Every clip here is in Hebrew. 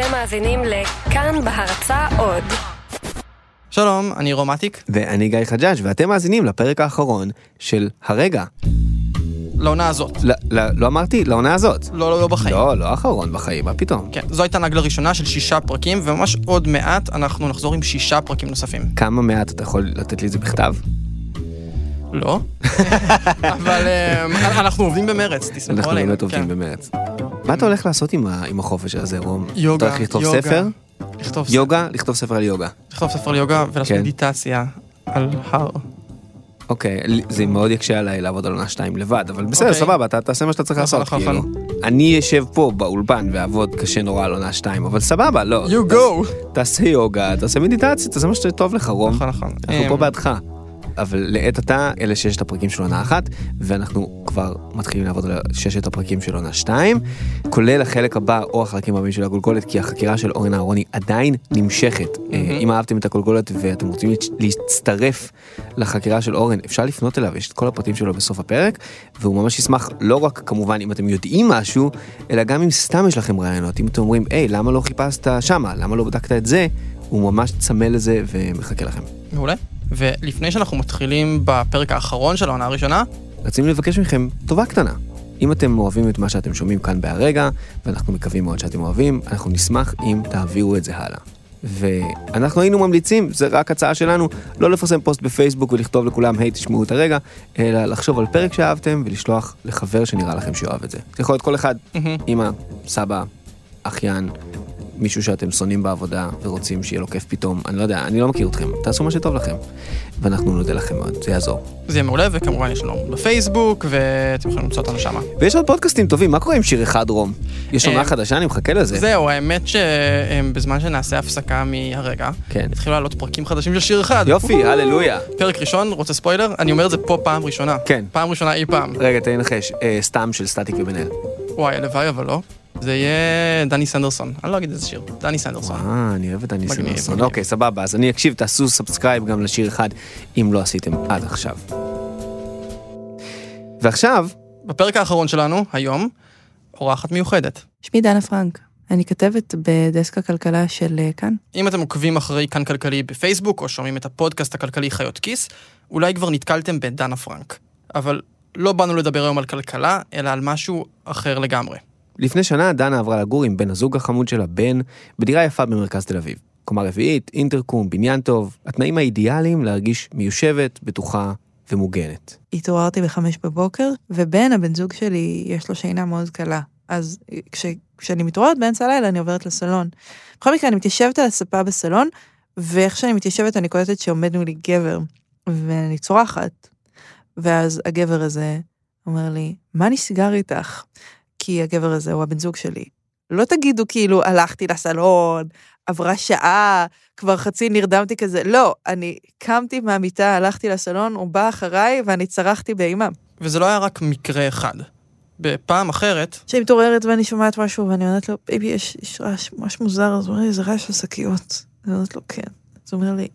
אתם מאזינים לכאן בהרצה עוד. שלום, אני רומטיק. ואני גיא חג'אג' ואתם מאזינים לפרק האחרון של הרגע. לעונה הזאת. לא, לא, לא אמרתי, לעונה הזאת. לא, לא, לא בחיים. לא, לא האחרון בחיים, מה פתאום? כן, זו הייתה נגלה ראשונה של שישה פרקים, וממש עוד מעט אנחנו נחזור עם שישה פרקים נוספים. כמה מעט אתה יכול לתת לי את זה בכתב? לא, אבל אה, אנחנו עובדים במרץ, תסמכו אנחנו עלינו. באמת עובדים כן. במרץ. מה אתה הולך לעשות עם החופש הזה, רום? יוגה, אתה הולך לכתוב יוגה. ספר? לכתוב יוגה? לכתוב ספר על יוגה. לכתוב ספר ליוגה ולעשות כן. מדיטציה על הר. אוקיי, זה מאוד יקשה עליי לעבוד על עונה 2 לבד, אבל בסדר, אוקיי. סבבה, אתה תעשה מה שאתה צריך נכון, לעשות, נכון, כאילו. אני אשב פה באולפן ואעבוד קשה נורא על עונה 2, אבל סבבה, לא. You go! תעשה יוגה, תעשה מדיטציה, תעשה מה שטוב לך, רום. נכון, נכון. אנחנו פה אמ, בעדך. אבל לעת עתה, אלה ששת הפרקים של עונה אחת, ואנחנו כבר מתחילים לעבוד על ששת הפרקים של עונה שתיים, כולל החלק הבא או החלקים הבאים של הגולגולת, כי החקירה של אורן אהרוני עדיין נמשכת. אה, אם אהבתם את הגולגולת ואתם רוצים להצ- להצטרף לחקירה של אורן, אפשר לפנות אליו, יש את כל הפרטים שלו בסוף הפרק, והוא ממש ישמח לא רק כמובן אם אתם יודעים משהו, אלא גם אם סתם יש לכם רעיונות, אם אתם אומרים, היי, למה לא חיפשת שמה, למה לא בדקת את זה, הוא ממש צמא לזה ומחכה לכם. מעולה. ולפני שאנחנו מתחילים בפרק האחרון של העונה הראשונה, רצינו לבקש מכם טובה קטנה. אם אתם אוהבים את מה שאתם שומעים כאן בהרגע, ואנחנו מקווים מאוד שאתם אוהבים, אנחנו נשמח אם תעבירו את זה הלאה. ואנחנו היינו ממליצים, זה רק הצעה שלנו, לא לפרסם פוסט בפייסבוק ולכתוב לכולם, היי, תשמעו את הרגע, אלא לחשוב על פרק שאהבתם ולשלוח לחבר שנראה לכם שאוהב את זה. זה יכול להיות כל אחד, אמא, סבא, אחיין, מישהו שאתם שונאים בעבודה ורוצים שיהיה לו כיף פתאום, אני לא יודע, אני לא מכיר אתכם, תעשו מה שטוב לכם. ואנחנו נודה לכם מאוד, זה יעזור. זה יהיה מעולה, וכמובן יש לנו בפייסבוק, ואתם יכולים למצוא אותנו שמה. ויש עוד פודקאסטים טובים, מה קורה עם שיר אחד רום? יש עונה אה, חדשה, אני מחכה לזה. זהו, האמת שבזמן שנעשה הפסקה מהרגע, כן. התחילו לעלות פרקים חדשים של שיר אחד. יופי, הללויה. פרק ראשון, רוצה ספוילר? אני אומר את זה פה פעם ראשונה. כן. פעם ראשונה אי פעם. רגע, תן לי לנחש, אה, סתם של סטטיק ובן אל. וואי, הלוואי, אבל לא. זה יהיה דני סנדרסון. אני לא אגיד איזה שיר. דני סנדרסון. אה, אני אוהב את דני מגניב, סנדרסון. מגניב. אוקיי, סבבה, אז אני אקשיב, תעשו subscribe גם לשיר אחד, אם לא עשיתם עד עכשיו. ועכשיו, בפרק האחרון שלנו, היום, אורחת מיוחדת. שמי דנה פרנק, אני כתבת בדסק הכלכלה של אה, כאן. אם אתם עוקבים אחרי כאן כלכלי בפייסבוק, או שומעים את הפודקאסט הכלכלי חיות כיס, אולי כבר נתקלתם בדנה פרנק. אבל לא באנו לדבר היום על כלכלה, אלא על משהו אחר לגמרי. לפני שנה דנה עברה לגור עם בן הזוג החמוד שלה, בן, בדירה יפה במרכז תל אביב. קומה רביעית, אינטרקום, בניין טוב, התנאים האידיאליים להרגיש מיושבת, בטוחה ומוגנת. התעוררתי בחמש בבוקר, ובן, הבן זוג שלי, יש לו שינה מאוד קלה. אז כש, כשאני מתעוררת באמצע הלילה, אני עוברת לסלון. בכל מקרה, אני מתיישבת על הספה בסלון, ואיך שאני מתיישבת, אני קולטת שעומד מולי גבר, ואני צורחת. ואז הגבר הזה אומר לי, מה נסגר איתך? כי הגבר הזה הוא הבן זוג שלי. לא תגידו כאילו, הלכתי לסלון, עברה שעה, כבר חצי נרדמתי כזה, לא, אני קמתי מהמיטה, הלכתי לסלון, הוא בא אחריי ואני צרחתי באימה. וזה לא היה רק מקרה אחד. בפעם אחרת, כשאני מתעוררת ואני שומעת משהו ואני אומרת לו, baby, יש, יש רעש ממש מוזר, אז הוא אומר לי, זה רעש של שקיות. אני אומרת לו, כן. אז הוא אומר לי,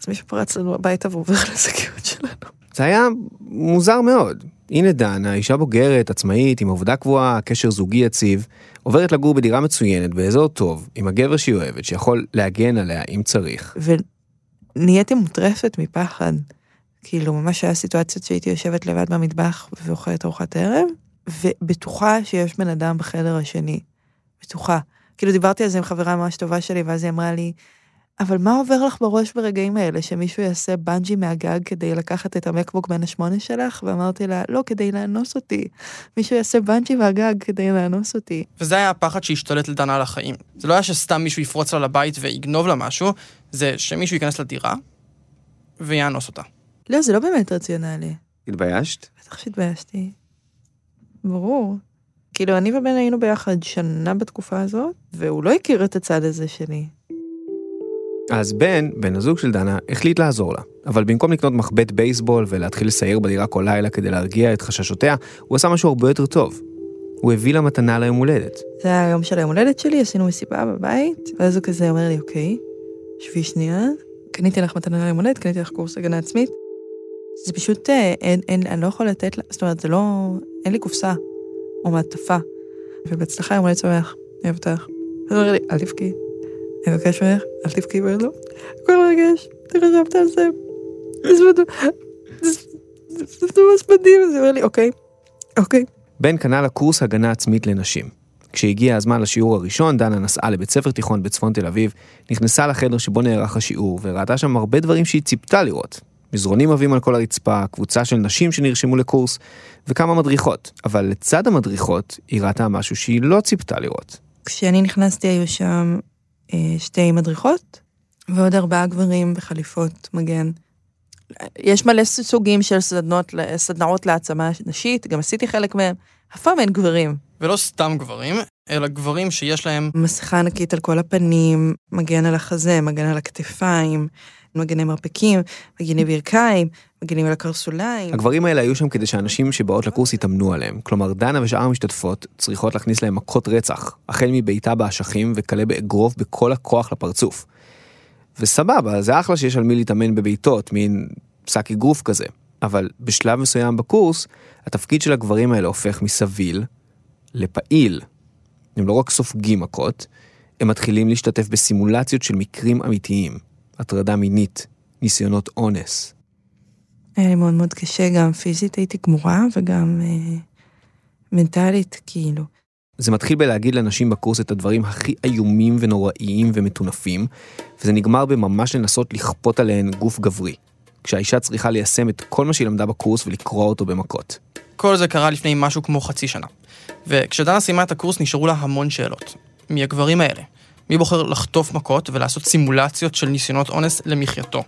אז מישהו פרץ לנו הביתה ועובר על השקיות שלנו. זה היה מוזר מאוד. הנה דנה, אישה בוגרת, עצמאית, עם עבודה קבועה, קשר זוגי יציב, עוברת לגור בדירה מצוינת, באזור טוב, עם הגבר שהיא אוהבת, שיכול להגן עליה אם צריך. ונהייתי מוטרפת מפחד. כאילו, ממש היה סיטואציות שהייתי יושבת לבד במטבח ואוכלת ארוחת ערב, ובטוחה שיש בן אדם בחדר השני. בטוחה. כאילו, דיברתי על זה עם חברה ממש טובה שלי, ואז היא אמרה לי, אבל מה עובר לך בראש ברגעים האלה, שמישהו יעשה בנג'י מהגג כדי לקחת את המקבוק בן השמונה שלך? ואמרתי לה, לא, כדי לאנוס אותי. מישהו יעשה בנג'י מהגג כדי לאנוס אותי. וזה היה הפחד שהשתלט לדנה על החיים. זה לא היה שסתם מישהו יפרוץ לה לבית ויגנוב לה משהו, זה שמישהו ייכנס לדירה ויאנוס אותה. לא, זה לא באמת רציונלי. התביישת? בטח שהתביישתי. ברור. כאילו, אני ובן היינו ביחד שנה בתקופה הזאת, והוא לא הכיר את הצד הזה שלי. אז בן, בן הזוג של דנה, החליט לעזור לה. אבל במקום לקנות מחבט בייסבול ולהתחיל לסייר בדירה כל לילה כדי להרגיע את חששותיה, הוא עשה משהו הרבה יותר טוב. הוא הביא לה מתנה ליום הולדת. זה היה היום של היום הולדת שלי, עשינו מסיבה בבית, ואז הוא כזה אומר לי, אוקיי, שבי שנייה, קניתי לך מתנה ליום הולדת, קניתי לך קורס הגנה עצמית. זה פשוט, אה, אין, אין, אני לא יכול לתת לה, זאת אומרת, זה לא, אין לי קופסה או מעטפה. ובהצלחה יום הולדת שמח, אני אוהבת אותך. הוא אומר לי, אל תבכי, אני מבקש ממך, אל תבכי ולא, הכל מרגש, אתה חשבת על זה, זה ממש מדהים, אז הוא אומר לי, אוקיי, אוקיי. בן קנה לה קורס הגנה עצמית לנשים. כשהגיע הזמן לשיעור הראשון, דנה נסעה לבית ספר תיכון בצפון תל אביב, נכנסה לחדר שבו נערך השיעור, וראתה שם הרבה דברים שהיא ציפתה לראות. מזרונים עבים על כל הרצפה, קבוצה של נשים שנרשמו לקורס, וכמה מדריכות. אבל לצד המדריכות, היא ראתה משהו שהיא לא ציפתה לראות. כשאני נכנסתי היו שם שתי מדריכות, ועוד ארבעה גברים בחליפות מגן. יש מלא סוגים של סדנות, סדנאות להעצמה נשית, גם עשיתי חלק מהם, אף פעם אין גברים. ולא סתם גברים, אלא גברים שיש להם מסכה ענקית על כל הפנים, מגן על החזה, מגן על הכתפיים, מגני מרפקים, מגני ברכיים, מגנים על הקרסוליים. הגברים האלה היו שם כדי שאנשים שבאות לקורס יתאמנו עליהם. כלומר, דנה ושאר המשתתפות צריכות להכניס להם מכות רצח, החל מבעיטה באשכים וכלה באגרוף בכל הכוח לפרצוף. וסבבה, זה אחלה שיש על מי להתאמן בבעיטות, מין שק אגרוף כזה. אבל בשלב מסוים בקורס, התפקיד של הגברים האלה הופך מסביל לפעיל. הם לא רק סופגים מכות, הם מתחילים להשתתף בסימולציות של מקרים אמיתיים. הטרדה מינית, ניסיונות אונס. היה לי מאוד מאוד קשה, גם פיזית הייתי גמורה וגם אה, מנטלית, כאילו. זה מתחיל בלהגיד לאנשים בקורס את הדברים הכי איומים ונוראיים ומטונפים, וזה נגמר בממש לנסות לכפות עליהן גוף גברי. כשהאישה צריכה ליישם את כל מה שהיא למדה בקורס ולקרוע אותו במכות. כל זה קרה לפני משהו כמו חצי שנה. וכשדנה סיימה את הקורס נשארו לה המון שאלות. מי הגברים האלה? מי בוחר לחטוף מכות ולעשות סימולציות של ניסיונות אונס למחייתו?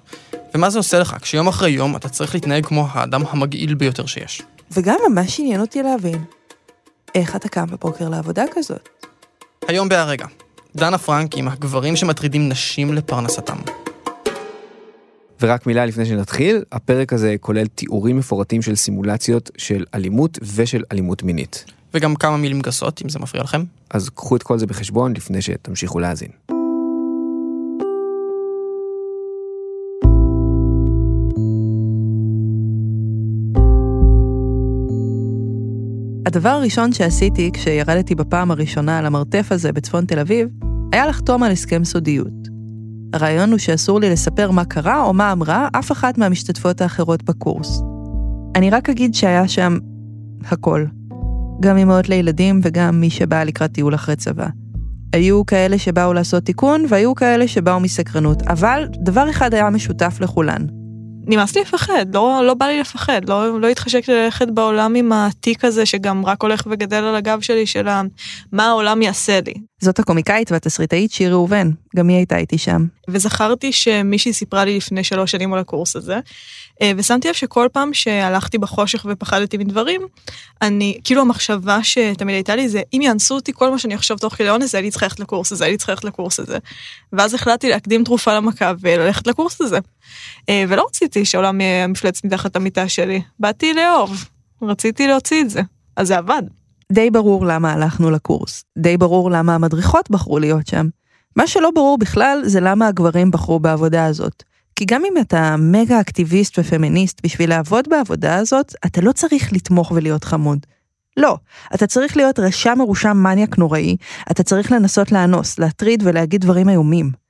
ומה זה עושה לך כשיום אחרי יום אתה צריך להתנהג כמו האדם המגעיל ביותר שיש? וגם ממש עניין אותי להבין, איך אתה קם בבוקר לעבודה כזאת? היום בהרגע, דנה פרנק עם הגברים שמטרידים נשים לפרנסתם. ורק מילה לפני שנתחיל, הפרק הזה כולל תיאורים מפורטים של סימולציות של אלימות ושל אלימות מינית. וגם כמה מילים גסות, אם זה מפריע לכם. אז קחו את כל זה בחשבון לפני שתמשיכו להאזין. הדבר הראשון שעשיתי כשירדתי בפעם הראשונה על המרתף הזה בצפון תל אביב, היה לחתום על הסכם סודיות. הרעיון הוא שאסור לי לספר מה קרה או מה אמרה אף אחת מהמשתתפות האחרות בקורס. אני רק אגיד שהיה שם הכל. גם אמהות לילדים וגם מי שבא לקראת טיול אחרי צבא. היו כאלה שבאו לעשות תיקון והיו כאלה שבאו מסקרנות, אבל דבר אחד היה משותף לכולן. נמאס לי לפחד, לא, לא בא לי לפחד, לא, לא התחשק לי ללכת בעולם עם התיק הזה שגם רק הולך וגדל על הגב שלי של מה העולם יעשה לי. זאת הקומיקאית והתסריטאית שיר ראובן, גם היא הייתה איתי שם. וזכרתי שמישהי סיפרה לי לפני שלוש שנים על הקורס הזה, אה, ושמתי לב שכל פעם שהלכתי בחושך ופחדתי מדברים, אני, כאילו המחשבה שתמיד הייתה לי זה, אם יאנסו אותי כל מה שאני אחשוב תוך כדי אונס, הייתי צריכה ללכת לקורס הזה, הייתי צריכה ללכת לקורס הזה. ואז החלטתי להקדים תרופה למכה וללכת לקורס הזה. אה, ולא רציתי שהעולם יהיה מפלץ מתחת המיטה שלי, באתי לאהוב, רציתי להוציא את זה, אז זה עבד. די ברור למה הלכנו לקורס, די ברור למה המדריכות בחרו להיות שם. מה שלא ברור בכלל זה למה הגברים בחרו בעבודה הזאת. כי גם אם אתה מגה אקטיביסט ופמיניסט בשביל לעבוד בעבודה הזאת, אתה לא צריך לתמוך ולהיות חמוד. לא, אתה צריך להיות רשע מרושע מניאק נוראי, אתה צריך לנסות לאנוס, להטריד ולהגיד דברים איומים.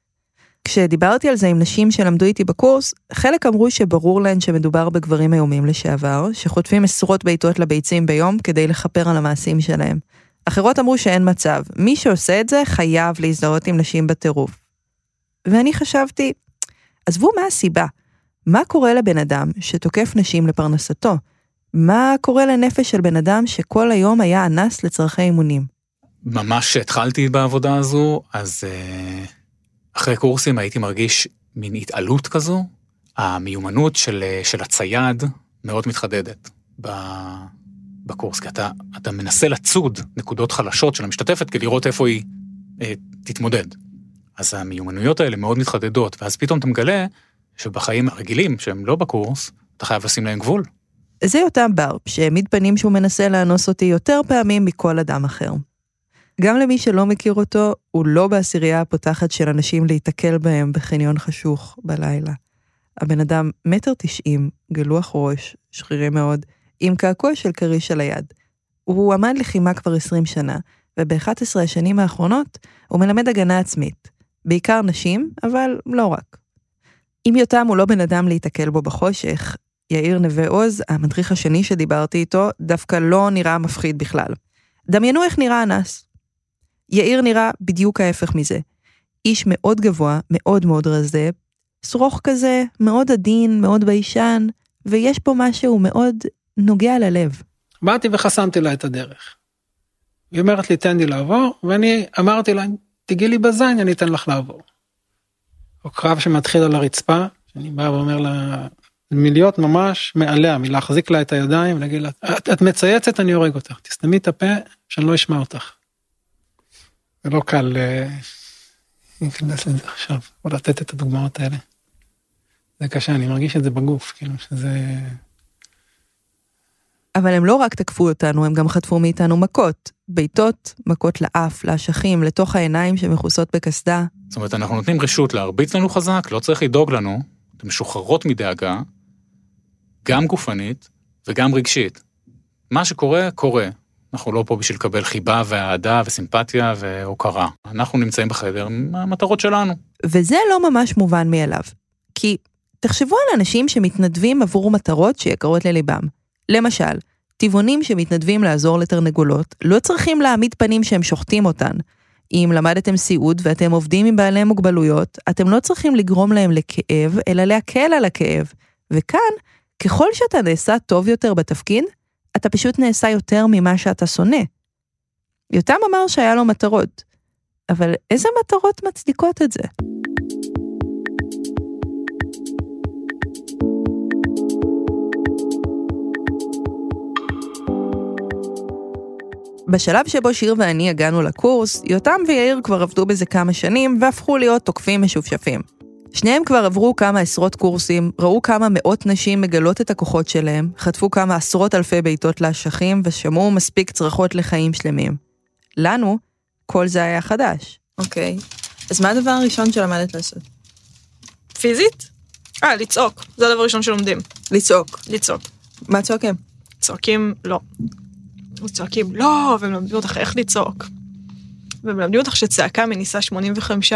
כשדיברתי על זה עם נשים שלמדו איתי בקורס, חלק אמרו שברור להן שמדובר בגברים איומים לשעבר, שחוטפים עשרות בעיטות לביצים ביום כדי לכפר על המעשים שלהם. אחרות אמרו שאין מצב, מי שעושה את זה חייב להזדהות עם נשים בטירוף. ואני חשבתי, עזבו מה הסיבה, מה קורה לבן אדם שתוקף נשים לפרנסתו? מה קורה לנפש של בן אדם שכל היום היה אנס לצרכי אימונים? ממש כשהתחלתי בעבודה הזו, אז uh, אחרי קורסים הייתי מרגיש מין התעלות כזו. המיומנות של, uh, של הצייד מאוד מתחדדת בקורס, כי אתה, אתה מנסה לצוד נקודות חלשות של המשתתפת כדי לראות איפה היא uh, תתמודד. אז המיומנויות האלה מאוד מתחדדות, ואז פתאום אתה מגלה שבחיים הרגילים, שהם לא בקורס, אתה חייב לשים להם גבול. זה יותם בר, שהעמיד פנים שהוא מנסה לאנוס אותי יותר פעמים מכל אדם אחר. גם למי שלא מכיר אותו, הוא לא בעשירייה הפותחת של אנשים להיתקל בהם בחניון חשוך בלילה. הבן אדם מטר תשעים, גלוח ראש, שרירי מאוד, עם קעקוע של כריש על היד. הוא עמד לחימה כבר עשרים שנה, וב-11 השנים האחרונות הוא מלמד הגנה עצמית. בעיקר נשים, אבל לא רק. אם יותם הוא לא בן אדם להיתקל בו בחושך, יאיר נווה עוז, המדריך השני שדיברתי איתו, דווקא לא נראה מפחיד בכלל. דמיינו איך נראה אנס. יאיר נראה בדיוק ההפך מזה. איש מאוד גבוה, מאוד מאוד רזה, שרוך כזה, מאוד עדין, מאוד ביישן, ויש פה משהו מאוד נוגע ללב. באתי וחסמתי לה את הדרך. היא אומרת לי תן לי לעבור, ואני אמרתי לה תגיעי לי בזין אני אתן לך לעבור. או קרב שמתחיל על הרצפה, שאני בא ואומר לה מלהיות ממש מעליה, מלהחזיק לה את הידיים ולהגיד לה את, את מצייצת אני הורג אותך, תסתמי את הפה שאני לא אשמע אותך. זה לא קל אה, להיכנס לזה עכשיו, או לתת את הדוגמאות האלה. זה קשה, אני מרגיש את זה בגוף, כאילו שזה... אבל הם לא רק תקפו אותנו, הם גם חטפו מאיתנו מכות. בעיטות, מכות לאף, לאשכים, לתוך העיניים שמכוסות בקסדה. זאת אומרת, אנחנו נותנים רשות להרביץ לנו חזק, לא צריך לדאוג לנו, אתן משוחררות מדאגה, גם גופנית וגם רגשית. מה שקורה, קורה. אנחנו לא פה בשביל לקבל חיבה ואהדה וסימפתיה והוקרה. אנחנו נמצאים בחדר עם המטרות שלנו. וזה לא ממש מובן מאליו. כי תחשבו על אנשים שמתנדבים עבור מטרות שיקרות לליבם. למשל, טבעונים שמתנדבים לעזור לתרנגולות לא צריכים להעמיד פנים שהם שוחטים אותן. אם למדתם סיעוד ואתם עובדים עם בעלי מוגבלויות, אתם לא צריכים לגרום להם לכאב, אלא להקל על הכאב. וכאן, ככל שאתה נעשה טוב יותר בתפקיד, אתה פשוט נעשה יותר ממה שאתה שונא. יותם אמר שהיה לו מטרות, אבל איזה מטרות מצדיקות את זה? בשלב שבו שיר ואני הגענו לקורס, יותם ויאיר כבר עבדו בזה כמה שנים והפכו להיות תוקפים משופשפים. שניהם כבר עברו כמה עשרות קורסים, ראו כמה מאות נשים מגלות את הכוחות שלהם, חטפו כמה עשרות אלפי בעיטות לאשכים ושמעו מספיק צרחות לחיים שלמים. לנו, כל זה היה חדש. אוקיי, אז מה הדבר הראשון שלמדת לעשות? פיזית? אה, לצעוק. זה הדבר הראשון שלומדים. לצעוק. לצעוק. מה צועקים? צועקים, לא. צועקים, לא, והם מלמדים אותך איך לצעוק. ומלמדים אותך שצעקה מניסה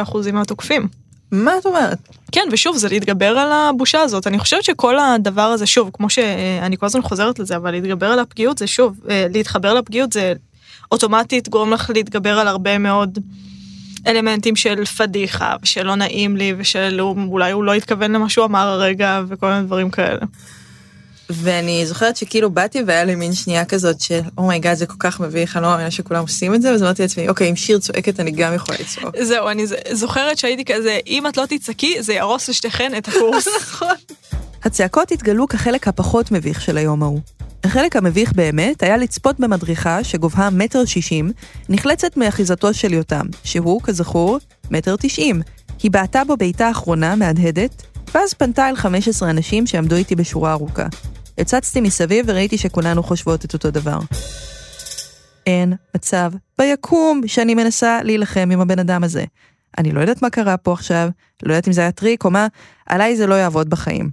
85% מהתוקפים. מה את אומרת? כן, ושוב, זה להתגבר על הבושה הזאת. אני חושבת שכל הדבר הזה, שוב, כמו שאני כל הזמן חוזרת לזה, אבל להתגבר על הפגיעות זה שוב, אה, להתחבר לפגיעות זה אוטומטית גורם לך להתגבר על הרבה מאוד אלמנטים של פדיחה, ושל לא נעים לי, ושל אולי הוא לא התכוון למה שהוא אמר הרגע, וכל מיני דברים כאלה. ואני זוכרת שכאילו באתי והיה לי מין שנייה כזאת של oh my God זה כל כך מביך, אני לא מאמינה שכולם עושים את זה, אז אמרתי לעצמי, אוקיי, אם שיר צועקת אני גם יכולה לצעוק. זהו, אני זוכרת שהייתי כזה, אם את לא תצעקי, זה יהרוס לשתיכן את הקורס. נכון. הצעקות התגלו כחלק הפחות מביך של היום ההוא. החלק המביך באמת היה לצפות במדריכה שגובהה מטר שישים, נחלצת מאחיזתו של יותם, שהוא, כזכור, מטר תשעים. היא בעטה בו בעיטה אחרונה מהדהדת, ואז פנתה אל 15 אנשים שעמדו איתי בשורה ארוכה. הצצתי מסביב וראיתי שכולנו חושבות את אותו דבר. אין מצב ביקום שאני מנסה להילחם עם הבן אדם הזה. אני לא יודעת מה קרה פה עכשיו, לא יודעת אם זה היה טריק או מה, עליי זה לא יעבוד בחיים.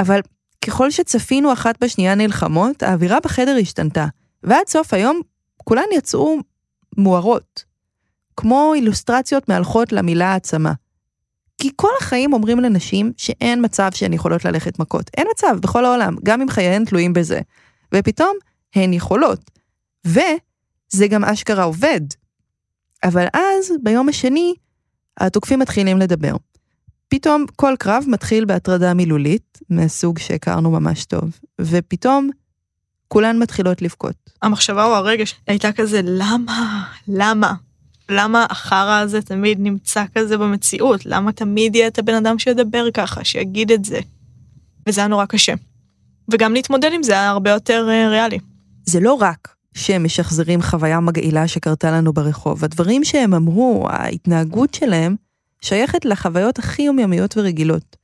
אבל ככל שצפינו אחת בשנייה נלחמות, האווירה בחדר השתנתה, ועד סוף היום כולן יצאו מוארות. כמו אילוסטרציות מהלכות למילה העצמה. כי כל החיים אומרים לנשים שאין מצב שהן יכולות ללכת מכות. אין מצב בכל העולם, גם אם חייהן תלויים בזה. ופתאום הן יכולות. וזה גם אשכרה עובד. אבל אז, ביום השני, התוקפים מתחילים לדבר. פתאום כל קרב מתחיל בהטרדה מילולית, מהסוג שהכרנו ממש טוב, ופתאום כולן מתחילות לבכות. המחשבה או הרגש הייתה כזה, למה? למה? למה החרא הזה תמיד נמצא כזה במציאות? למה תמיד יהיה את הבן אדם שידבר ככה, שיגיד את זה? וזה היה נורא קשה. וגם להתמודד עם זה היה הרבה יותר אה, ריאלי. זה לא רק שהם משחזרים חוויה מגעילה שקרתה לנו ברחוב, הדברים שהם אמרו, ההתנהגות שלהם, שייכת לחוויות הכי יומיומיות ורגילות.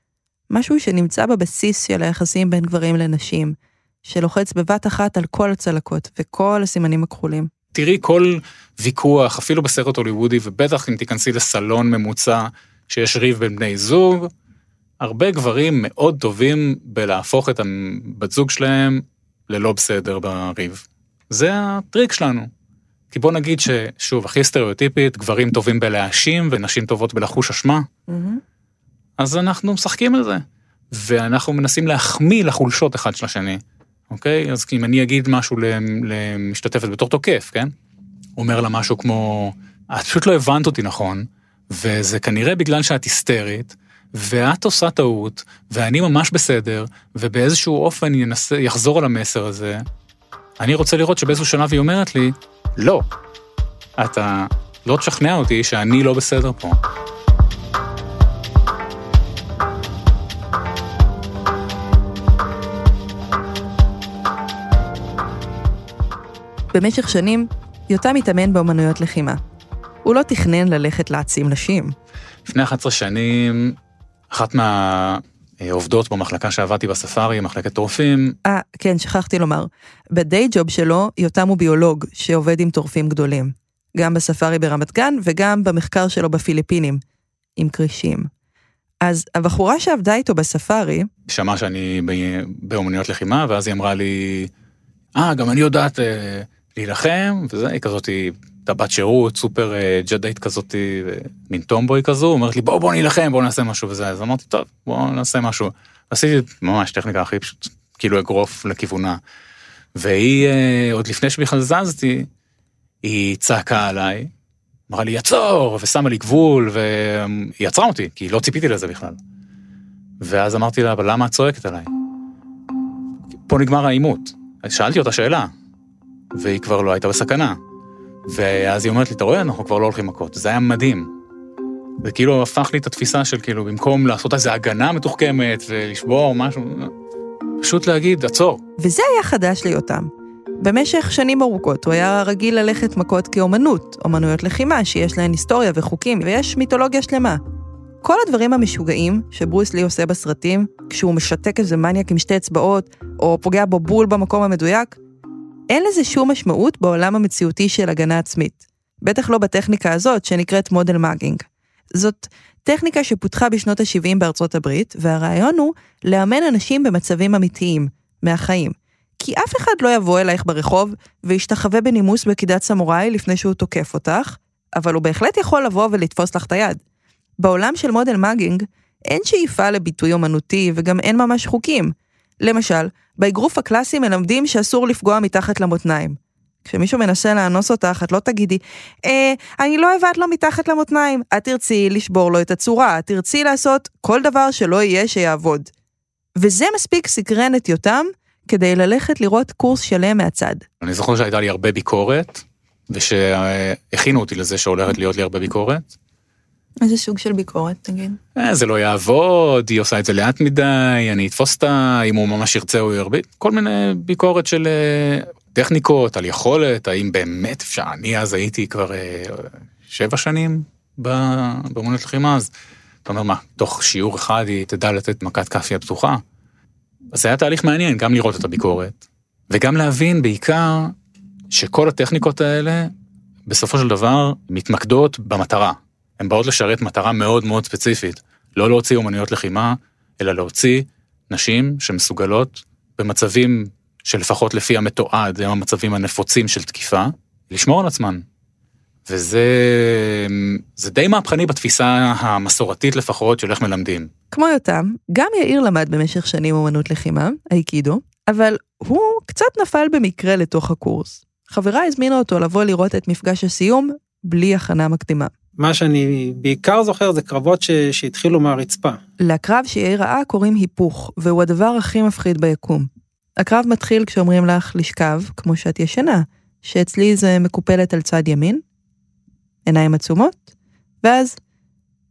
משהו שנמצא בבסיס של היחסים בין גברים לנשים, שלוחץ בבת אחת על כל הצלקות וכל הסימנים הכחולים. תראי כל ויכוח, אפילו בסרט הוליוודי, ובטח אם תיכנסי לסלון ממוצע שיש ריב בין בני זוג, הרבה גברים מאוד טובים בלהפוך את הבת זוג שלהם ללא בסדר בריב. זה הטריק שלנו. כי בוא נגיד ששוב, הכי סטריאוטיפית, גברים טובים בלהאשים ונשים טובות בלחוש אשמה, אז אנחנו משחקים על זה. ואנחנו מנסים להחמיא לחולשות אחד של השני, אוקיי? אז אם אני אגיד משהו למשתתפת בתור תוקף, כן? אומר לה משהו כמו, את פשוט לא הבנת אותי נכון, וזה כנראה בגלל שאת היסטרית, ואת עושה טעות, ואני ממש בסדר, ובאיזשהו אופן ינסה, יחזור על המסר הזה. אני רוצה לראות שבאיזשהו שלב היא אומרת לי, לא, אתה לא תשכנע אותי שאני לא בסדר פה. במשך שנים, יותם התאמן באמנויות לחימה. הוא לא תכנן ללכת להעצים נשים. לפני 11 שנים, אחת מהעובדות במחלקה שעבדתי בספארי, מחלקת טורפים, אה, כן, שכחתי לומר. בדיי ג'וב שלו, יותם הוא ביולוג שעובד עם טורפים גדולים. גם בספארי ברמת גן וגם במחקר שלו בפיליפינים, עם כרישים. אז הבחורה שעבדה איתו בספארי, שמעה שאני באומנויות לחימה, ואז היא אמרה לי, אה, גם אני יודעת אה, להילחם, וזה, היא כזאת, היא הייתה בת שירות, סופר אה, ג'דאית כזאת, אה, מין טומבוי כזו, אומרת לי, בוא, בוא נילחם, בוא נעשה משהו וזה, אז אמרתי, טוב, בוא נעשה משהו. עשיתי ממש טכניקה הכי פשוט, כאילו אגרוף לכיוונה. והיא, אה, עוד לפני שבכלל זזתי, היא צעקה עליי, אמרה לי, עצור, ושמה לי גבול, והיא עצרה אותי, כי לא ציפיתי לזה בכלל. ואז אמרתי לה, אבל למה את צועקת עליי? פה נגמר העימות. שאלתי אותה שאלה, והיא כבר לא הייתה בסכנה. ואז היא אומרת לי, אתה רואה, אנחנו כבר לא הולכים מכות. זה היה מדהים. זה כאילו הפך לי את התפיסה של כאילו, במקום לעשות איזו הגנה מתוחכמת ולשבור משהו, פשוט להגיד, עצור. וזה היה חדש ליותם. במשך שנים ארוכות הוא היה רגיל ללכת מכות כאומנות, אומנויות לחימה שיש להן היסטוריה וחוקים, ויש מיתולוגיה שלמה. כל הדברים המשוגעים שברוס לי עושה בסרטים, כשהוא משתק איזה מניאק עם שתי אצבעות, או פוגע בו בול במקום המדויק, אין לזה שום משמעות בעולם המציאותי של הגנה עצמית. בטח לא בטכניקה הזאת שנקראת מודל מאגינג. זאת טכניקה שפותחה בשנות ה-70 בארצות הברית, והרעיון הוא לאמן אנשים במצבים אמיתיים, מהחיים. כי אף אחד לא יבוא אלייך ברחוב וישתחווה בנימוס בקידת סמוראי לפני שהוא תוקף אותך, אבל הוא בהחלט יכול לבוא ולתפוס לך את היד. בעולם של מודל מאגינג, אין שאיפה לביטוי אומנותי וגם אין ממש חוקים. למשל, באגרוף הקלאסי מלמדים שאסור לפגוע מתחת למותניים. כשמישהו מנסה לאנוס אותך, את לא תגידי, אה, אני לא אבעט לו מתחת למותניים. את תרצי לשבור לו את הצורה, את תרצי לעשות כל דבר שלא יהיה שיעבוד. וזה מספיק סקרן את יותם כדי ללכת לראות קורס שלם מהצד. אני זוכר שהייתה לי הרבה ביקורת, ושהכינו אותי לזה שהולכת להיות לי הרבה ביקורת. איזה סוג של ביקורת, תגיד? אה, זה לא יעבוד, היא עושה את זה לאט מדי, אני אתפוס אותה, אם הוא ממש ירצה הוא ירביט, כל מיני ביקורת של אה, טכניקות, על יכולת, האם באמת אפשר, אני אז הייתי כבר אה, שבע שנים באמנות לחימה, אז אתה אומר מה, תוך שיעור אחד היא תדע לתת מכת כאפיה פתוחה. אז זה היה תהליך מעניין, גם לראות את הביקורת, וגם להבין בעיקר שכל הטכניקות האלה, בסופו של דבר, מתמקדות במטרה. הן באות לשרת מטרה מאוד מאוד ספציפית, לא להוציא אומנויות לחימה, אלא להוציא נשים שמסוגלות במצבים שלפחות לפי המתועד הם המצבים הנפוצים של תקיפה, לשמור על עצמן. וזה זה די מהפכני בתפיסה המסורתית לפחות של איך מלמדים. כמו יותם, גם יאיר למד במשך שנים אומנות לחימה, האיקידו, אבל הוא קצת נפל במקרה לתוך הקורס. חברה הזמינה אותו לבוא לראות את מפגש הסיום בלי הכנה מקדימה. מה שאני בעיקר זוכר זה קרבות ש... שהתחילו מהרצפה. לקרב שיאיר ראה קוראים היפוך, והוא הדבר הכי מפחיד ביקום. הקרב מתחיל כשאומרים לך לשכב, כמו שאת ישנה, שאצלי זה מקופלת על צד ימין, עיניים עצומות, ואז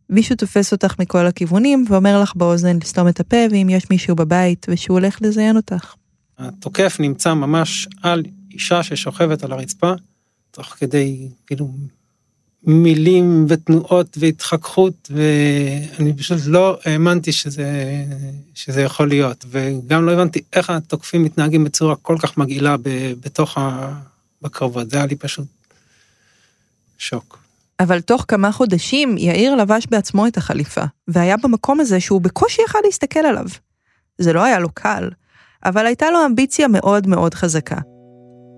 מישהו תופס אותך מכל הכיוונים ואומר לך באוזן לסתום את הפה, ואם יש מישהו בבית ושהוא הולך לזיין אותך. התוקף נמצא ממש על אישה ששוכבת על הרצפה, תוך כדי כאילו מילים ותנועות והתחככות, ואני פשוט לא האמנתי שזה, שזה יכול להיות, וגם לא הבנתי איך התוקפים מתנהגים בצורה כל כך מגעילה בתוך ה... בקרבות, זה היה לי פשוט שוק. אבל תוך כמה חודשים יאיר לבש בעצמו את החליפה, והיה במקום הזה שהוא בקושי יכל להסתכל עליו. זה לא היה לו קל, אבל הייתה לו אמביציה מאוד מאוד חזקה.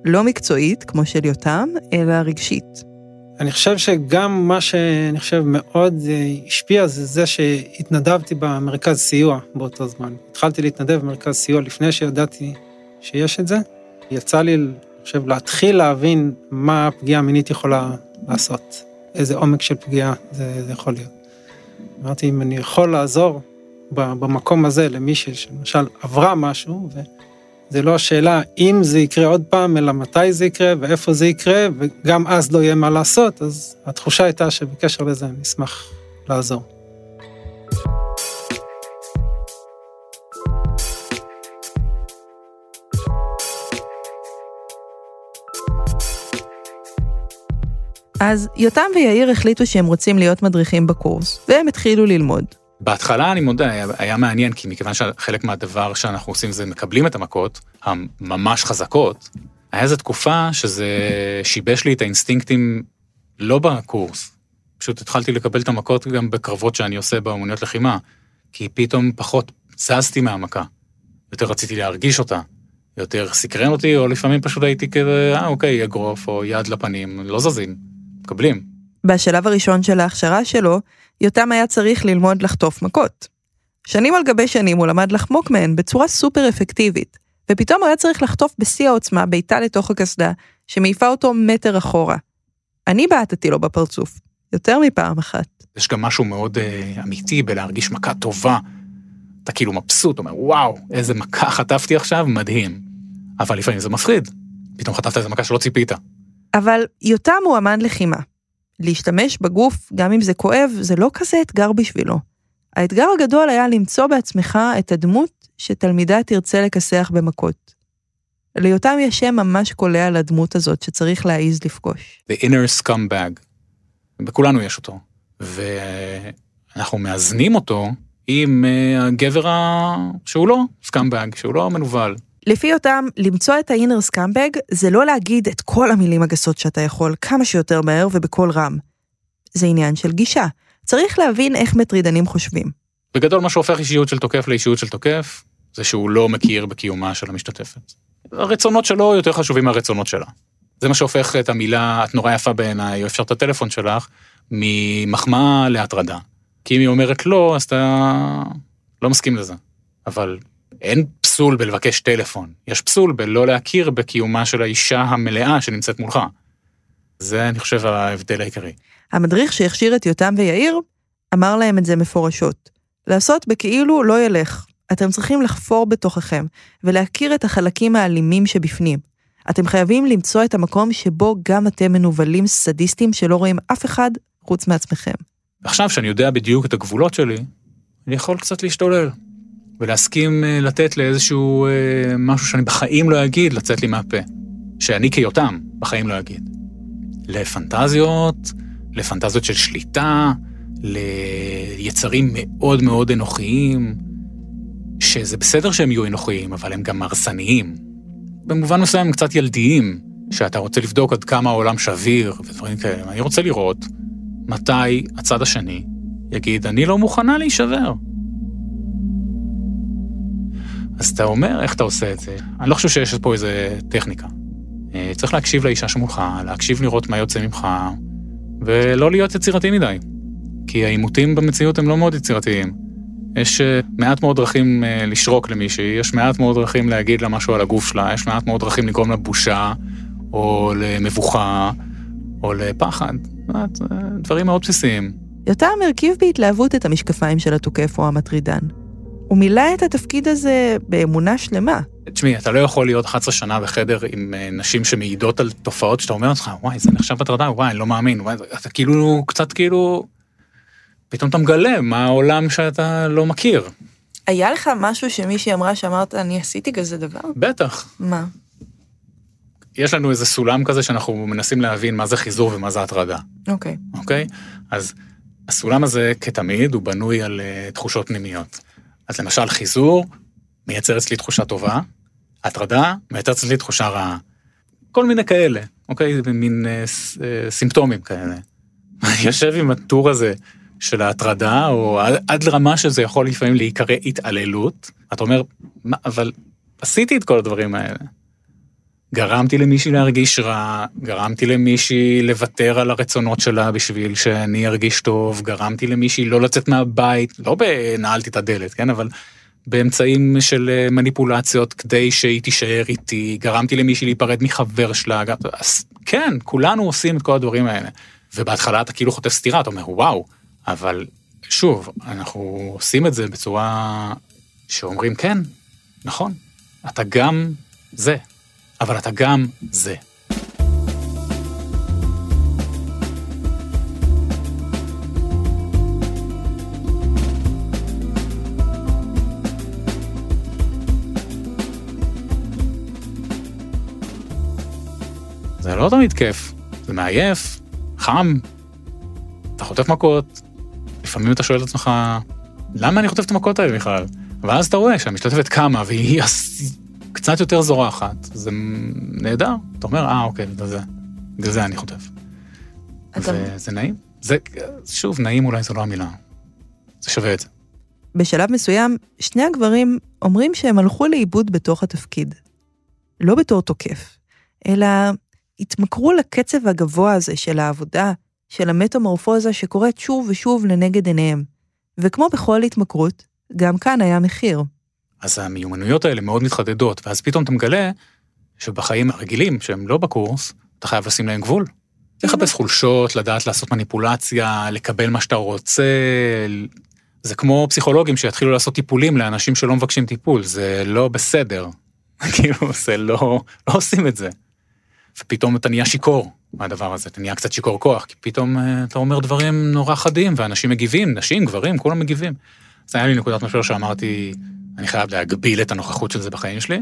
לא מקצועית, כמו של יותם, אלא רגשית. אני חושב שגם מה שאני חושב מאוד אה, השפיע זה זה שהתנדבתי במרכז סיוע באותו זמן. התחלתי להתנדב במרכז סיוע לפני שידעתי שיש את זה. יצא לי, אני חושב, להתחיל להבין מה הפגיעה המינית יכולה לעשות, איזה עומק של פגיעה זה, זה יכול להיות. אמרתי, אם אני יכול לעזור במקום הזה למישהי שלמשל עברה משהו, וזה לא השאלה אם זה יקרה עוד פעם, אלא מתי זה יקרה ואיפה זה יקרה, וגם אז לא יהיה מה לעשות, אז התחושה הייתה שבקשר לזה אני אשמח לעזור. אז יותם ויאיר החליטו שהם רוצים להיות מדריכים בקורס, והם התחילו ללמוד. בהתחלה אני מודה, היה, היה מעניין, כי מכיוון שחלק מהדבר שאנחנו עושים זה מקבלים את המכות, הממש חזקות, היה איזו תקופה שזה שיבש לי את האינסטינקטים לא בקורס. פשוט התחלתי לקבל את המכות גם בקרבות שאני עושה באמוניות לחימה, כי פתאום פחות זזתי מהמכה. יותר רציתי להרגיש אותה, יותר סקרן אותי, או לפעמים פשוט הייתי כזה, אה אוקיי, אגרוף או יד לפנים, לא זזים, מקבלים. בשלב הראשון של ההכשרה שלו, יותם היה צריך ללמוד לחטוף מכות. שנים על גבי שנים הוא למד לחמוק מהן בצורה סופר אפקטיבית, ופתאום הוא היה צריך לחטוף בשיא העוצמה בעיטה לתוך הקסדה, שמעיפה אותו מטר אחורה. אני בעטתי לו בפרצוף, יותר מפעם אחת. יש גם משהו מאוד uh, אמיתי בלהרגיש מכה טובה. אתה כאילו מבסוט, אומר, וואו, איזה מכה חטפתי עכשיו, מדהים. אבל לפעמים זה מפחיד. פתאום חטפת איזה מכה שלא ציפית. אבל יותם הוא אמן לחימה. להשתמש בגוף, גם אם זה כואב, זה לא כזה אתגר בשבילו. האתגר הגדול היה למצוא בעצמך את הדמות שתלמידה תרצה לכסח במכות. ליותם יש שם ממש קולע לדמות הזאת שצריך להעיז לפגוש. The inner scumbag. בכולנו יש אותו. ואנחנו מאזנים אותו עם אה, הגבר ה... שהוא לא scumbag, שהוא לא מנוול. לפי אותם, למצוא את ה inner scumbag זה לא להגיד את כל המילים הגסות שאתה יכול כמה שיותר מהר ובקול רם. זה עניין של גישה. צריך להבין איך מטרידנים חושבים. בגדול מה שהופך אישיות של תוקף לאישיות של תוקף, זה שהוא לא מכיר בקיומה של המשתתפת. הרצונות שלו יותר חשובים מהרצונות שלה. זה מה שהופך את המילה, את נורא יפה בעיניי, או אפשר את הטלפון שלך, ממחמאה להטרדה. כי אם היא אומרת לא, אז אתה לא מסכים לזה. אבל אין פסול בלבקש טלפון, יש פסול בלא להכיר בקיומה של האישה המלאה שנמצאת מולך. זה, אני חושב, ההבדל העיקרי. המדריך שהכשיר את יותם ויאיר, אמר להם את זה מפורשות. לעשות בכאילו לא ילך. אתם צריכים לחפור בתוככם, ולהכיר את החלקים האלימים שבפנים. אתם חייבים למצוא את המקום שבו גם אתם מנוולים סדיסטים שלא רואים אף אחד חוץ מעצמכם. עכשיו, שאני יודע בדיוק את הגבולות שלי, אני יכול קצת להשתולל. ולהסכים אה, לתת לאיזשהו אה, משהו שאני בחיים לא אגיד, לצאת לי מהפה. שאני כיותם בחיים לא אגיד. לפנטזיות, לפנטזיות של שליטה, ליצרים מאוד מאוד אנוכיים, שזה בסדר שהם יהיו אנוכיים, אבל הם גם הרסניים. במובן מסוים הם קצת ילדיים, שאתה רוצה לבדוק עד כמה העולם שביר ודברים כאלה. אני רוצה לראות מתי הצד השני יגיד, אני לא מוכנה להישבר. אז אתה אומר, איך אתה עושה את זה? אני לא חושב שיש פה איזה טכניקה. אה, צריך להקשיב לאישה שמולך, להקשיב לראות מה יוצא ממך, ולא להיות יצירתי מדי. כי העימותים במציאות הם לא מאוד יצירתיים. יש אה, מעט מאוד דרכים אה, לשרוק למישהי, יש מעט מאוד דרכים להגיד לה משהו על הגוף שלה, יש מעט מאוד דרכים לגרום לה בושה, או למבוכה, או לפחד. דברים מאוד בסיסיים. יותם הרכיב בהתלהבות את המשקפיים של התוקף או המטרידן. הוא מילא את התפקיד הזה באמונה שלמה. תשמעי, אתה לא יכול להיות 11 שנה בחדר עם אה, נשים שמעידות על תופעות שאתה אומר לך, וואי, זה נחשב הטרדה, וואי, אני לא מאמין, וואי, אתה כאילו, קצת כאילו, פתאום אתה מגלה מה העולם שאתה לא מכיר. היה לך משהו שמישהי אמרה שאמרת, אני עשיתי כזה דבר? בטח. מה? יש לנו איזה סולם כזה שאנחנו מנסים להבין מה זה חיזור ומה זה הטרדה. אוקיי. אוקיי? אז הסולם הזה, כתמיד, הוא בנוי על uh, תחושות פנימיות. אז למשל חיזור מייצר אצלי תחושה טובה, הטרדה מייצרת אצלי תחושה רעה. כל מיני כאלה, אוקיי? מין אה, ס, אה, סימפטומים כאלה. יושב עם הטור הזה של ההטרדה, או עד, עד לרמה שזה יכול לפעמים להיקרא התעללות, אתה אומר, מה, אבל עשיתי את כל הדברים האלה. גרמתי למישהי להרגיש רע, גרמתי למישהי לוותר על הרצונות שלה בשביל שאני ארגיש טוב, גרמתי למישהי לא לצאת מהבית, לא בנעלתי את הדלת, כן, אבל באמצעים של אה, מניפולציות כדי שהיא תישאר איתי, גרמתי למישהי להיפרד מחבר שלה, גם- אז כן, כולנו עושים את כל הדברים האלה. ובהתחלה אתה כאילו חוטף סטירה, אתה אומר וואו, אבל שוב, אנחנו עושים את זה בצורה שאומרים כן, נכון, אתה גם זה, אבל אתה גם זה. זה לא תמיד כיף, זה מעייף, חם, אתה חוטף מכות, לפעמים אתה שואל את עצמך, למה אני חוטף את המכות האלה בכלל? ואז אתה רואה שהמשתתפת קמה והיא קצת יותר זורחת, זה נהדר, אתה אומר, אה, אוקיי, בגלל זה, בגלל זה אני חוטף. אתה- וזה נעים. זה, שוב, נעים אולי זו לא המילה. זה שווה את זה. בשלב מסוים, שני הגברים אומרים שהם הלכו לאיבוד בתוך התפקיד. לא בתור תוקף, אלא התמכרו לקצב הגבוה הזה של העבודה, של המטמורפוזה שקורית שוב ושוב לנגד עיניהם. וכמו בכל התמכרות, גם כאן היה מחיר. אז המיומנויות האלה מאוד מתחדדות, ואז פתאום אתה מגלה שבחיים הרגילים, שהם לא בקורס, אתה חייב לשים להם גבול. לחפש חולשות, לדעת לעשות מניפולציה, לקבל מה שאתה רוצה. זה כמו פסיכולוגים שיתחילו לעשות טיפולים לאנשים שלא מבקשים טיפול, זה לא בסדר. כאילו, זה לא, לא עושים את זה. ופתאום אתה נהיה שיכור מהדבר הזה, אתה נהיה קצת שיכור כוח, כי פתאום אה, אתה אומר דברים נורא חדים, ואנשים מגיבים, נשים, גברים, כולם מגיבים. אז היה לי נקודת משבר שאמרתי, אני חייב להגביל את הנוכחות של זה בחיים שלי,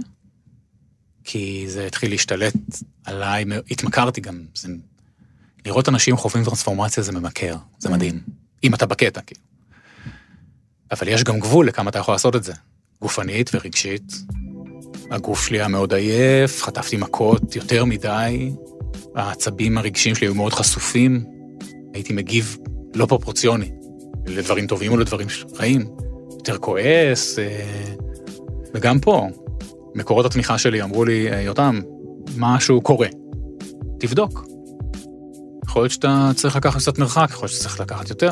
כי זה התחיל להשתלט עליי, התמכרתי גם, זה... לראות אנשים חווים טרנספורמציה זה ממכר, זה מדהים, אם אתה בקטע, כאילו. אבל יש גם גבול לכמה אתה יכול לעשות את זה, גופנית ורגשית. הגוף שלי היה מאוד עייף, חטפתי מכות יותר מדי, העצבים הרגשיים שלי היו מאוד חשופים, הייתי מגיב לא פרופורציוני, לדברים טובים או לדברים רעים, יותר כועס, אה, וגם פה, מקורות התמיכה שלי אמרו לי, "אה, יותם, משהו קורה, תבדוק. יכול להיות שאתה צריך לקחת קצת מרחק, יכול להיות שאתה צריך לקחת יותר.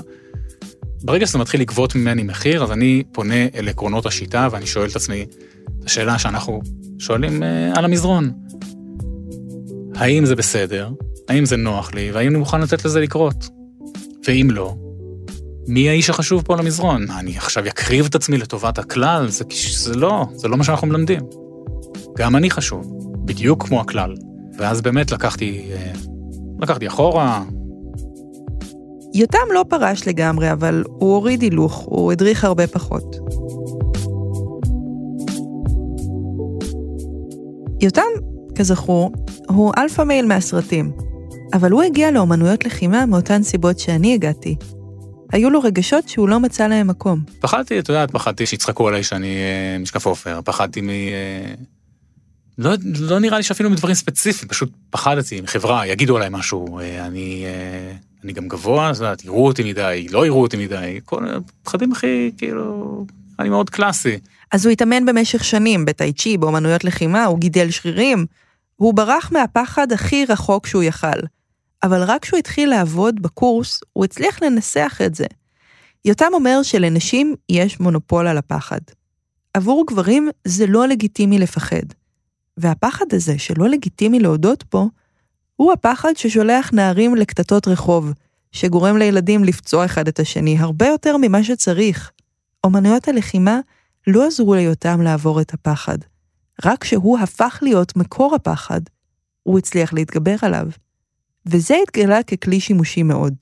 ברגע שזה מתחיל לגבות ממני מחיר, אז אני פונה אל עקרונות השיטה ואני שואל את עצמי את השאלה שאנחנו שואלים אה, על המזרון. האם זה בסדר? האם זה נוח לי? והאם אני מוכן לתת לזה לקרות? ואם לא, מי האיש החשוב פה על המזרון? מה, אני עכשיו אקריב את עצמי לטובת הכלל? זה, זה לא, זה לא מה שאנחנו מלמדים. גם אני חשוב, בדיוק כמו הכלל. ואז באמת לקחתי, אה, לקחתי אחורה, יותם לא פרש לגמרי, אבל הוא הוריד הילוך, הוא הדריך הרבה פחות. יותם, כזכור, הוא alpha male מהסרטים, אבל הוא הגיע לאומנויות לחימה מאותן סיבות שאני הגעתי. היו לו רגשות שהוא לא מצא להם מקום. פחדתי, את יודעת, פחדתי שיצחקו עליי שאני אה, משקפופר, פחדתי מ... אה, לא, לא נראה לי שאפילו מדברים ספציפיים, פשוט פחדתי מחברה, יגידו עליי משהו, אה, אני, אני גם גבוה, את יודעת, יראו אותי מדי, לא יראו אותי מדי, כל הפחדים הכי, כאילו, אני מאוד קלאסי. אז הוא התאמן במשך שנים בטאי צ'י, באומנויות לחימה, הוא גידל שרירים. הוא ברח מהפחד הכי רחוק שהוא יכל. אבל רק כשהוא התחיל לעבוד בקורס, הוא הצליח לנסח את זה. יותם אומר שלנשים יש מונופול על הפחד. עבור גברים זה לא לגיטימי לפחד. והפחד הזה, שלא לגיטימי להודות בו, הוא הפחד ששולח נערים לקטטות רחוב, שגורם לילדים לפצוע אחד את השני הרבה יותר ממה שצריך. אומנויות הלחימה לא עזרו ליותם לעבור את הפחד. רק כשהוא הפך להיות מקור הפחד, הוא הצליח להתגבר עליו. וזה התגלה ככלי שימושי מאוד.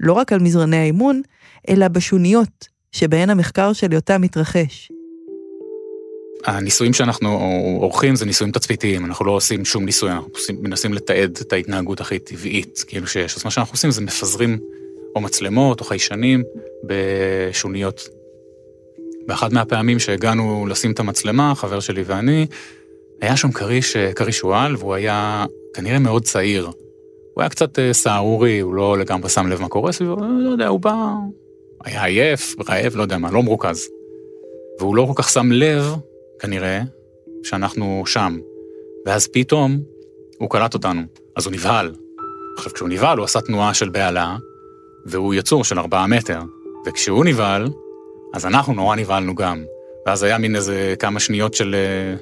לא רק על מזרני האימון, אלא בשוניות, שבהן המחקר של יותם מתרחש. הניסויים שאנחנו עורכים זה ניסויים תצפיתיים, אנחנו לא עושים שום ניסוי, אנחנו מנסים לתעד את ההתנהגות הכי טבעית, כאילו שיש. אז מה שאנחנו עושים זה מפזרים או מצלמות או חיישנים בשוניות. באחת מהפעמים שהגענו לשים את המצלמה, חבר שלי ואני, היה שם כריש, כריש שועל, והוא היה כנראה מאוד צעיר. הוא היה קצת סהרורי, הוא לא לגמרי שם לב מה קורה סביבו, לא יודע, הוא בא, היה עייף, רעב, לא יודע מה, לא מרוכז. והוא לא כל כך שם לב, כנראה, שאנחנו שם. ואז פתאום הוא קלט אותנו, אז הוא נבהל. עכשיו, כשהוא נבהל, הוא עשה תנועה של בהלה, והוא יצור של ארבעה מטר. וכשהוא נבהל, אז אנחנו נורא נבהלנו גם. ואז היה מין איזה כמה שניות של... אה,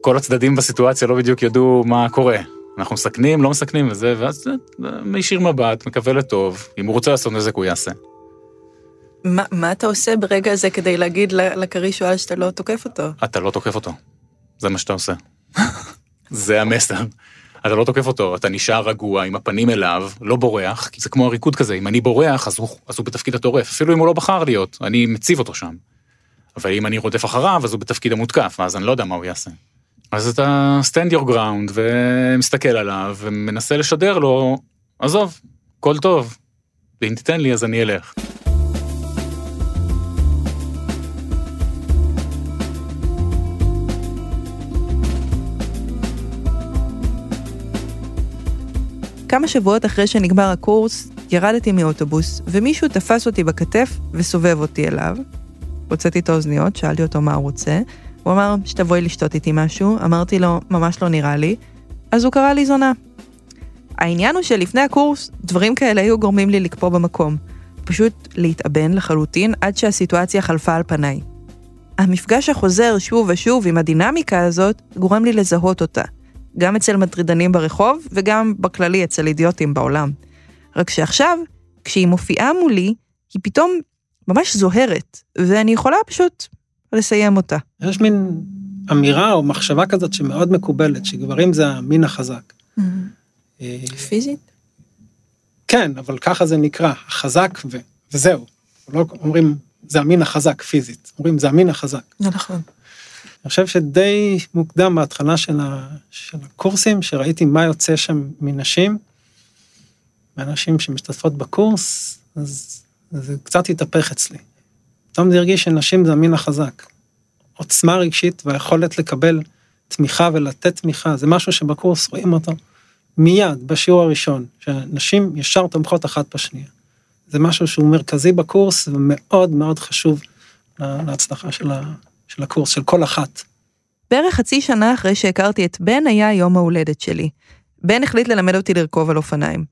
כל הצדדים בסיטואציה לא בדיוק ידעו מה קורה. אנחנו מסכנים, לא מסכנים וזה, ואז מישיר מבט, מקווה לטוב, אם הוא רוצה לעשות נזק הוא יעשה. מה, מה אתה עושה ברגע הזה כדי להגיד לכריש שואל שאתה לא תוקף אותו? אתה לא תוקף אותו. זה מה שאתה עושה. זה המסר. אתה לא תוקף אותו, אתה נשאר רגוע עם הפנים אליו, לא בורח, כי זה כמו הריקוד כזה, אם אני בורח אז הוא, אז הוא בתפקיד הטורף, אפילו אם הוא לא בחר להיות, אני מציב אותו שם. אבל אם אני רודף אחריו אז הוא בתפקיד המותקף, ואז אני לא יודע מה הוא יעשה. אז אתה stand your ground ומסתכל עליו ומנסה לשדר לו, עזוב, הכל טוב, ואם תיתן לי אז אני אלך. כמה שבועות אחרי שנגמר הקורס, ירדתי מאוטובוס, ומישהו תפס אותי בכתף וסובב אותי אליו. הוצאתי את האוזניות, שאלתי אותו מה הוא רוצה. הוא אמר שתבואי לשתות איתי משהו, אמרתי לו, ממש לא נראה לי, אז הוא קרא לי זונה. העניין הוא שלפני הקורס, דברים כאלה היו גורמים לי לקפוא במקום. פשוט להתאבן לחלוטין עד שהסיטואציה חלפה על פניי. המפגש החוזר שוב ושוב עם הדינמיקה הזאת, גורם לי לזהות אותה. גם אצל מטרידנים ברחוב, וגם בכללי אצל אידיוטים בעולם. רק שעכשיו, כשהיא מופיעה מולי, היא פתאום ממש זוהרת, ואני יכולה פשוט לסיים אותה. יש מין אמירה או מחשבה כזאת שמאוד מקובלת, שגברים זה המין החזק. אה, פיזית? כן, אבל ככה זה נקרא, החזק ו... וזהו. לא אומרים, זה המין החזק פיזית, אומרים, זה המין החזק. זה נכון. אני חושב שדי מוקדם בהתחלה של, ה... של הקורסים, שראיתי מה יוצא שם מנשים, מאנשים שמשתתפות בקורס, אז זה קצת התהפך אצלי. פתאום זה הרגיש שנשים זה המין החזק. עוצמה רגשית והיכולת לקבל תמיכה ולתת תמיכה, זה משהו שבקורס רואים אותו מיד, בשיעור הראשון, שנשים ישר תומכות אחת בשנייה. זה משהו שהוא מרכזי בקורס ומאוד מאוד חשוב להצלחה של, ה... של הקורס, של כל אחת. בערך חצי שנה אחרי שהכרתי את בן היה יום ההולדת שלי. בן החליט ללמד אותי לרכוב על אופניים.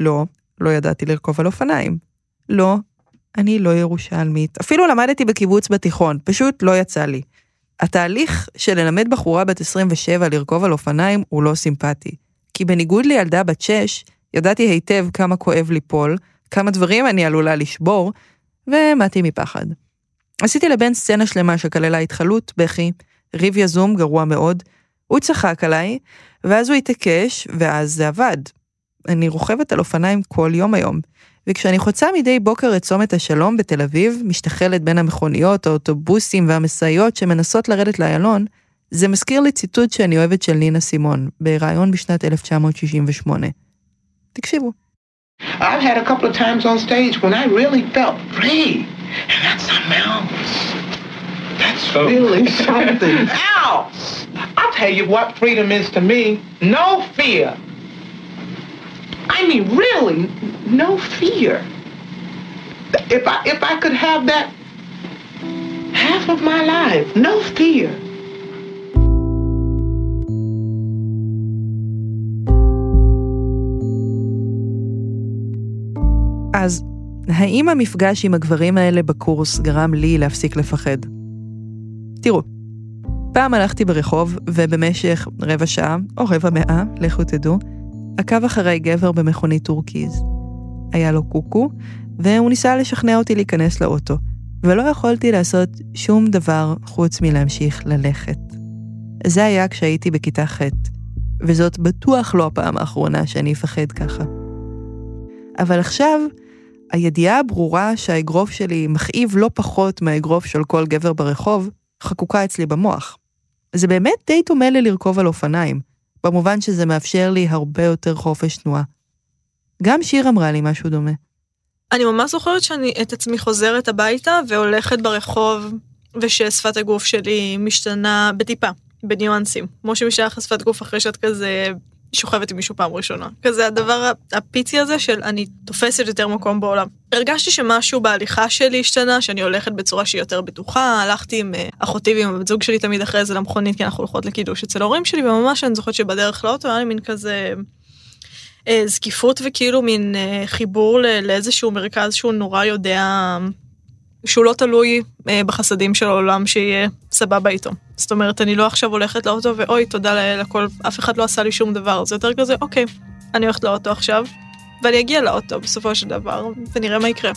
לא, לא ידעתי לרכוב על אופניים. לא, אני לא ירושלמית. אפילו למדתי בקיבוץ בתיכון, פשוט לא יצא לי. התהליך של ללמד בחורה בת 27 לרכוב על אופניים הוא לא סימפטי. כי בניגוד לילדה בת 6, ידעתי היטב כמה כואב ליפול, כמה דברים אני עלולה לשבור, ומתי מפחד. עשיתי לבן סצנה שלמה שכללה התחלות, בכי, ריב יזום גרוע מאוד, הוא צחק עליי, ואז הוא התעקש, ואז זה עבד. אני רוכבת על אופניים כל יום היום, וכשאני חוצה מדי בוקר את צומת השלום בתל אביב, משתחלת בין המכוניות, האוטובוסים והמשאיות שמנסות לרדת לאיילון, זה מזכיר לי ציטוט שאני אוהבת של נינה סימון, בריאיון בשנת 1968. תקשיבו. I've had a couple of times on stage when I really felt free. And that's something else. That's really something else. I'll tell you what freedom is to me. No fear. I mean, really, no fear. If I if I could have that half of my life, no fear. אז האם המפגש עם הגברים האלה בקורס גרם לי להפסיק לפחד? תראו, פעם הלכתי ברחוב, ובמשך רבע שעה, או רבע מאה, לכו תדעו, עקב אחריי גבר במכונית טורקיז. היה לו קוקו, והוא ניסה לשכנע אותי להיכנס לאוטו, ולא יכולתי לעשות שום דבר חוץ מלהמשיך ללכת. זה היה כשהייתי בכיתה ח', וזאת בטוח לא הפעם האחרונה שאני אפחד ככה. אבל עכשיו, הידיעה הברורה שהאגרוף שלי מכאיב לא פחות מהאגרוף של כל גבר ברחוב, חקוקה אצלי במוח. זה באמת די דומה ללרכוב על אופניים, במובן שזה מאפשר לי הרבה יותר חופש תנועה. גם שיר אמרה לי משהו דומה. אני ממש זוכרת שאני את עצמי חוזרת הביתה והולכת ברחוב, וששפת הגוף שלי משתנה בטיפה, בניואנסים. כמו שמשנה לך שפת גוף אחרי שאת כזה שוכבת עם מישהו פעם ראשונה. כזה הדבר הפיצי הזה של אני תופסת יותר מקום בעולם. הרגשתי שמשהו בהליכה שלי השתנה, שאני הולכת בצורה שהיא יותר בטוחה, הלכתי עם אה, אחותי ועם הבת זוג שלי תמיד אחרי זה למכונית, כי אנחנו הולכות לקידוש אצל ההורים שלי, וממש אני זוכרת שבדרך לאוטו היה לי מין כזה... אה, זקיפות וכאילו מין אה, חיבור לאיזשהו מרכז שהוא נורא יודע שהוא לא תלוי אה, בחסדים של העולם שיהיה סבבה איתו. זאת אומרת, אני לא עכשיו הולכת לאוטו ואוי, תודה לאל, הכל, אף אחד לא עשה לי שום דבר. זה יותר כזה, אוקיי, אני הולכת לאוטו עכשיו, ואני אגיע לאוטו בסופו של דבר, ונראה מה יקרה.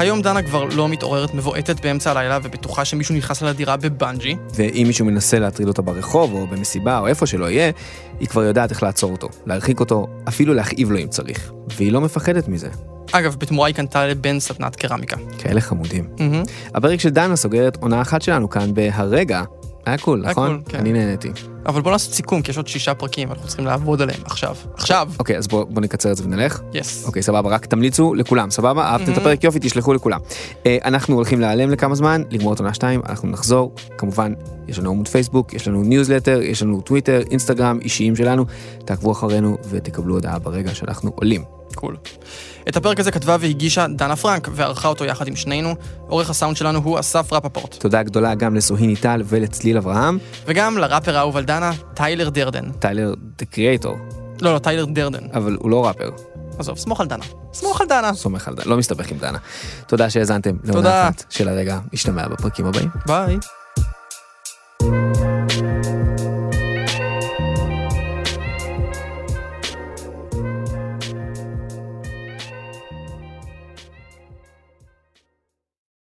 היום דנה כבר לא מתעוררת מבועטת באמצע הלילה ובטוחה שמישהו נכנס לה לדירה בבנג'י. ואם מישהו מנסה להטריד אותה ברחוב או במסיבה או איפה שלא יהיה, היא כבר יודעת איך לעצור אותו, להרחיק אותו, אפילו להכאיב לו אם צריך. והיא לא מפחדת מזה. אגב, בתמורה היא קנתה לבן סדנת קרמיקה. כאלה חמודים. מהמם. הפרק של דנה סוגר את עונה אחת שלנו כאן בהרגע. היה cool, היה נכון? cool, כן. אני נהניתי. אבל בוא נעשה סיכום, כי יש עוד שישה פרקים, אנחנו צריכים לעבוד עליהם עכשיו. עכשיו! אוקיי, אז בוא, בוא נקצר את זה ונלך. yes. אוקיי, סבבה, רק תמליצו לכולם, סבבה? אהבתם את Mhm. הפרק? יופי, תשלחו לכולם. אה, אנחנו הולכים להיעלם לכמה זמן, לגמור את עונה 2, אנחנו נחזור. כמובן, יש לנו עמוד פייסבוק, יש לנו ניוזלטר, יש לנו טוויטר, אינסטגרם, אישיים שלנו. תעקבו אחרינו ותקבלו הודעה ברגע שאנחנו עולים. cool. את הפרק הזה כתבה והגישה דנה פרנק, וערכה אותו יחד עם שנינו. עורך הסאונד שלנו הוא אסף רפפורט. תודה גדולה גם לסוהיני טל ולצליל אברהם. וגם לראפר האהוב על דנה, טיילר דרדן. טיילר, the creator, לא, לא, טיילר דרדן. אבל הוא לא ראפר. עזוב, סמוך על דנה. סמוך על דנה. סומך על דנה, לא מסתבך עם דנה. תודה שהאזנתם תודה. של הרגע, נשתמע בפרקים הבאים. ביי.